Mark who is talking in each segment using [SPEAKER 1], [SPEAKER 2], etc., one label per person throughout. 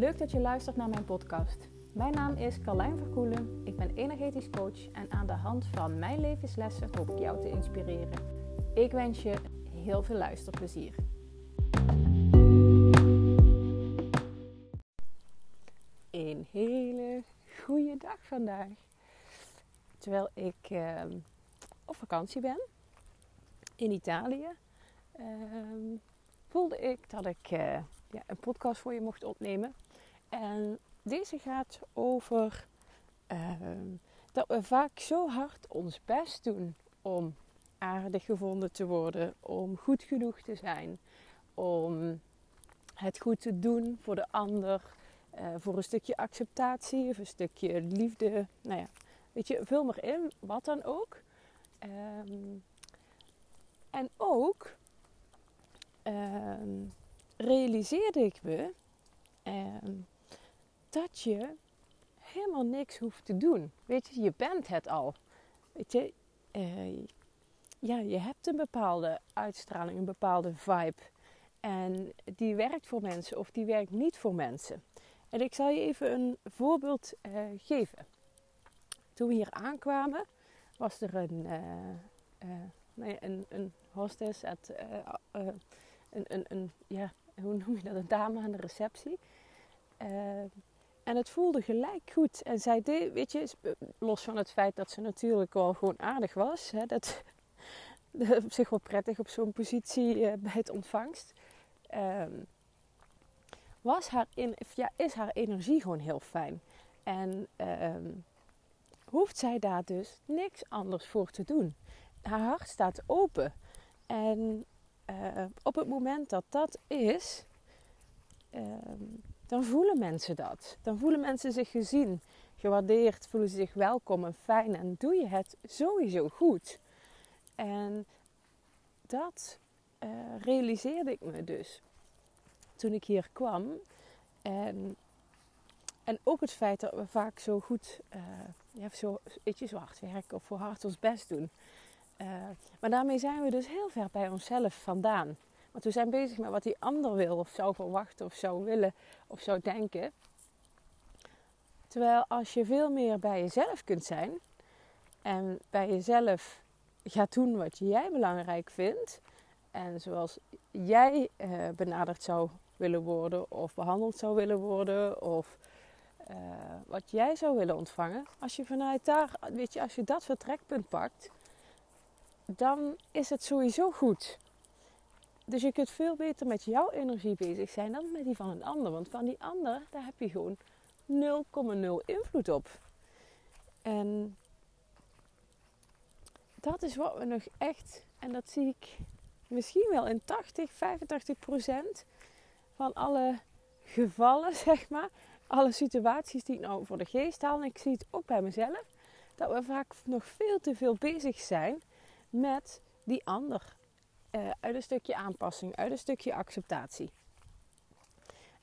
[SPEAKER 1] Leuk dat je luistert naar mijn podcast. Mijn naam is Carlijn Verkoelen. Ik ben energetisch coach en aan de hand van mijn levenslessen hoop ik jou te inspireren. Ik wens je heel veel luisterplezier. Een hele goede dag vandaag. Terwijl ik uh, op vakantie ben in Italië, uh, voelde ik dat ik uh, ja, een podcast voor je mocht opnemen. En deze gaat over ehm, dat we vaak zo hard ons best doen om aardig gevonden te worden, om goed genoeg te zijn, om het goed te doen voor de ander, uh, voor een stukje acceptatie of een stukje liefde. Nou ja, weet je, vul maar in, wat dan ook. Um, en ook um, realiseerde ik me dat je helemaal niks hoeft te doen. Weet je, je bent het al. Weet je, uh, ja, je hebt een bepaalde uitstraling, een bepaalde vibe. En die werkt voor mensen of die werkt niet voor mensen. En ik zal je even een voorbeeld uh, geven. Toen we hier aankwamen, was er een, uh, nee, een, een hostess, at, een, een, een, ja, hoe noem je dat, een dame aan de receptie. En het voelde gelijk goed. En zij deed, weet je, los van het feit dat ze natuurlijk wel gewoon aardig was. Hè, dat, op zich wel prettig op zo'n positie uh, bij het ontvangst. Um, was haar in, ja, is haar energie gewoon heel fijn. En um, hoeft zij daar dus niks anders voor te doen. Haar hart staat open. En uh, op het moment dat dat is, um, dan voelen mensen dat. Dan voelen mensen zich gezien, gewaardeerd, voelen ze zich welkom en fijn en doe je het sowieso goed. En dat uh, realiseerde ik me dus toen ik hier kwam. En, en ook het feit dat we vaak zo goed, uh, ja, zo, weet je, zo hard werken of voor hard ons best doen. Uh, maar daarmee zijn we dus heel ver bij onszelf vandaan. Want we zijn bezig met wat die ander wil of zou verwachten of zou willen of zou denken. Terwijl als je veel meer bij jezelf kunt zijn en bij jezelf gaat doen wat jij belangrijk vindt en zoals jij uh, benaderd zou willen worden of behandeld zou willen worden of uh, wat jij zou willen ontvangen. Als je vanuit daar, weet je, als je dat vertrekpunt pakt, dan is het sowieso goed. Dus je kunt veel beter met jouw energie bezig zijn dan met die van een ander. Want van die ander, daar heb je gewoon 0,0 invloed op. En dat is wat we nog echt, en dat zie ik misschien wel in 80, 85 procent van alle gevallen, zeg maar. Alle situaties die ik nou voor de geest haal. En ik zie het ook bij mezelf. Dat we vaak nog veel te veel bezig zijn met die ander. Uh, uit een stukje aanpassing, uit een stukje acceptatie.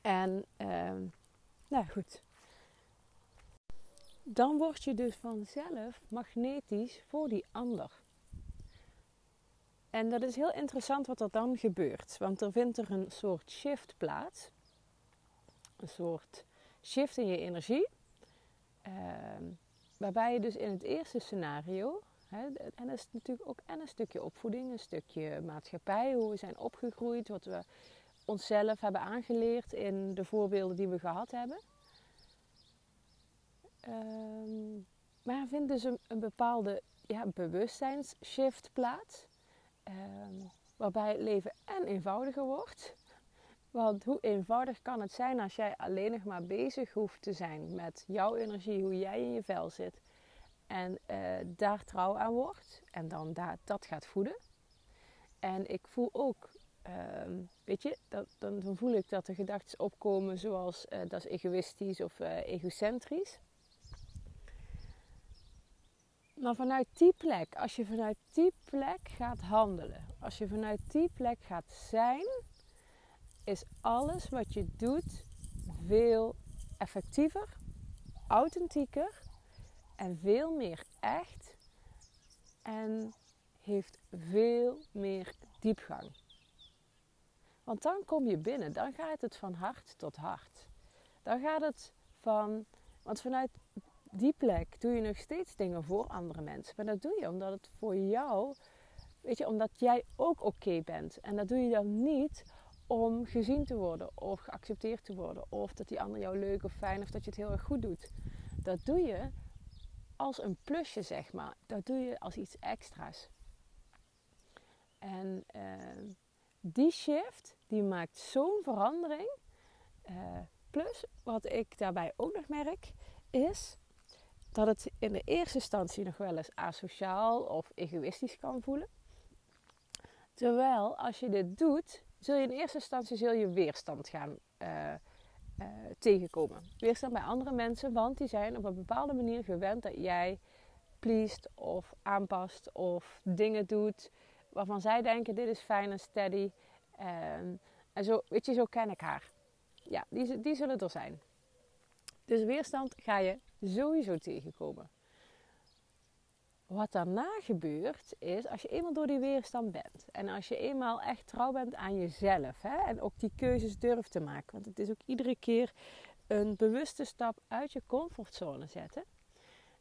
[SPEAKER 1] En, uh, nou goed. Dan word je dus vanzelf magnetisch voor die ander. En dat is heel interessant wat er dan gebeurt. Want er vindt er een soort shift plaats. Een soort shift in je energie. Uh, waarbij je dus in het eerste scenario en dat is natuurlijk ook en een stukje opvoeding, een stukje maatschappij, hoe we zijn opgegroeid, wat we onszelf hebben aangeleerd in de voorbeelden die we gehad hebben. Um, maar er vindt dus een, bepaalde ja, bewustzijnsshift plaats, um, waarbij het leven en eenvoudiger wordt. Want hoe eenvoudig kan het zijn als jij alleen nog maar bezig hoeft te zijn met jouw energie, hoe jij in je vel zit en uh, daar trouw aan wordt en dan daar, dat gaat voeden. En ik voel ook, uh, weet je, dan, dan, voel ik dat er gedachten opkomen zoals uh, dat is egoïstisch of uh, egocentrisch. Maar vanuit die plek, als je vanuit die plek gaat handelen, als je vanuit die plek gaat zijn, is alles wat je doet veel effectiever, authentieker en veel meer echt en heeft veel meer diepgang. Want dan kom je binnen, dan gaat het van hart tot hart. dan gaat het van, want vanuit die plek doe je nog steeds dingen voor andere mensen. Maar dat doe je omdat het voor jou, weet je, omdat jij ook oké bent. En dat doe je dan niet om gezien te worden of geaccepteerd te worden. Of dat die ander jou leuk of fijn of dat je het heel erg goed doet. Dat doe je als een plusje, zeg maar. Dat doe je als iets extra's. En uh, die shift, die maakt zo'n verandering. Uh, plus, wat ik daarbij ook nog merk, is dat het in de eerste instantie nog wel eens asociaal of egoïstisch kan voelen. Terwijl als je dit doet, zul je in eerste instantie zul je weerstand gaan uh, uh, tegenkomen. Weerstand bij andere mensen, want die zijn op een bepaalde manier gewend dat jij pleest of aanpast of dingen doet waarvan zij denken dit is fijn en steady. Um, en zo, weet je, zo ken ik haar. Ja, die, die zullen er zijn. Dus weerstand ga je sowieso tegenkomen. Wat daarna gebeurt is, als je eenmaal door die weerstand bent en als je eenmaal echt trouw bent aan jezelf hè, en ook die keuzes durft te maken, want het is ook iedere keer een bewuste stap uit je comfortzone zetten.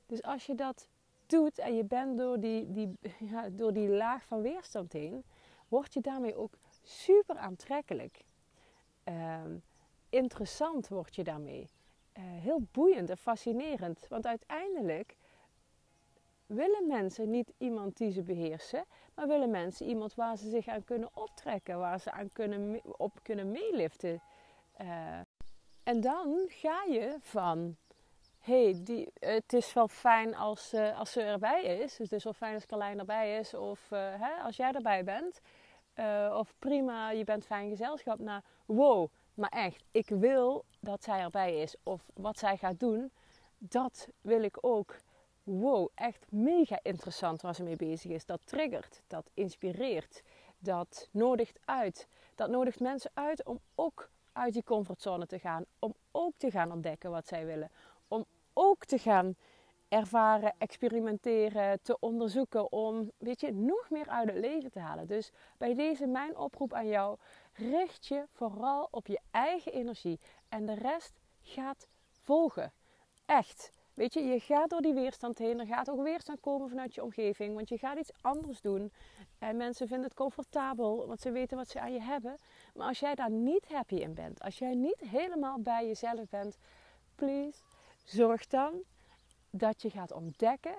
[SPEAKER 1] Dus als je dat doet en je bent door die, die, ja, door die laag van weerstand heen, word je daarmee ook super aantrekkelijk. Ehm, interessant word je daarmee. Uh, heel boeiend en fascinerend. Want uiteindelijk willen mensen niet iemand die ze beheersen, maar willen mensen iemand waar ze zich aan kunnen optrekken, waar ze aan kunnen, op kunnen meeliften. Uh, en dan ga je van hey, die, het is wel fijn als, uh, als ze erbij is. Het is wel fijn als Carlijn erbij is. Of uh, hè, als jij erbij bent. Of prima, je bent fijn gezelschap. Nou, wow, maar echt, ik wil dat zij erbij is. Of wat zij gaat doen, dat wil ik ook. Wow, echt mega interessant waar ze mee bezig is. Dat triggert, dat inspireert, dat nodigt uit. Dat nodigt mensen uit om ook uit die comfortzone te gaan. Om ook te gaan ontdekken wat zij willen ook te gaan ervaren, experimenteren, te onderzoeken om, weet je, nog meer uit het leven te halen. Dus bij deze mijn oproep aan jou, richt je vooral op je eigen energie en de rest gaat volgen. Echt. Weet je, je gaat door die weerstand heen. Er gaat ook weerstand komen vanuit je omgeving. Want je gaat iets anders doen. En mensen vinden het comfortabel, want ze weten wat ze aan je hebben. Maar als jij daar niet happy in bent, als jij niet helemaal bij jezelf bent, please, Zorg dan dat je gaat ontdekken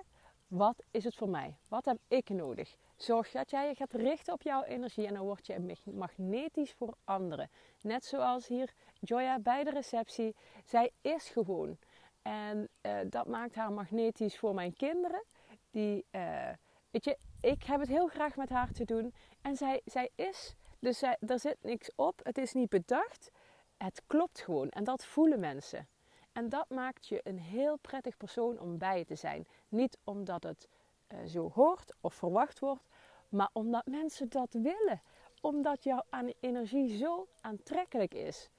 [SPEAKER 1] wat is het voor mij? Wat heb ik nodig? Zorg dat jij je gaat richten op jouw energie en dan word je magnetisch voor anderen. Net zoals hier Joya bij de receptie. Zij is gewoon. En uh, dat maakt haar magnetisch voor mijn kinderen. Die, uh, weet je, ik heb het heel graag met haar te doen. En zij, zij is, dus zij, er zit niks op. Het is niet bedacht. Het klopt gewoon. En dat voelen mensen. En dat maakt je een heel prettig persoon om bij te zijn. Niet omdat het uh, zo hoort of verwacht wordt, maar omdat mensen dat willen. Omdat jouw energie zo aantrekkelijk is.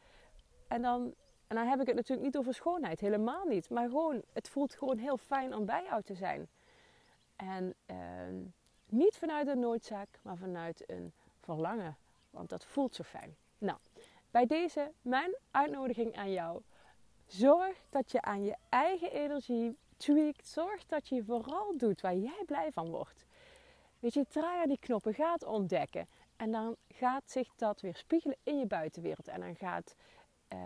[SPEAKER 1] En dan, en dan heb ik het natuurlijk niet over schoonheid, helemaal niet. Maar gewoon, het voelt gewoon heel fijn om bij jou te zijn. En uh, niet vanuit een noodzaak, maar vanuit een verlangen. Want dat voelt zo fijn. Nou, bij deze mijn uitnodiging aan jou Zorg dat je aan je eigen energie tweakt. Zorg dat je vooral doet waar jij blij van wordt. Weet je, draai die knoppen, ga het ontdekken. En dan gaat zich dat weer spiegelen in je buitenwereld. En dan, gaat, uh,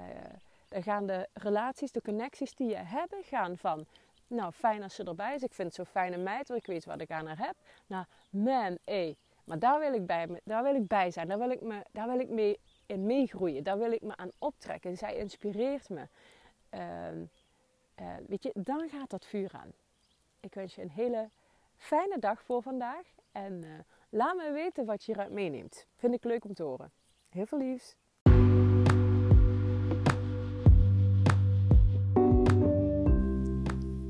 [SPEAKER 1] dan gaan de relaties, de connecties die je hebben, gaan van... Nou, fijn als ze erbij is. Ik vind het zo fijne meid, want ik weet wat ik aan haar heb. Nou, man, hé, maar daar wil ik bij, daar wil ik bij zijn. Daar wil ik, me, daar wil ik mee in meegroeien. Daar wil ik me aan optrekken. Zij inspireert me. Ehm, eh, weet je, dan gaat dat vuur aan. Ik wens je een hele fijne dag voor vandaag. En uh, laat me weten wat je eruit meeneemt. Vind ik leuk om te horen. Heel veel liefs.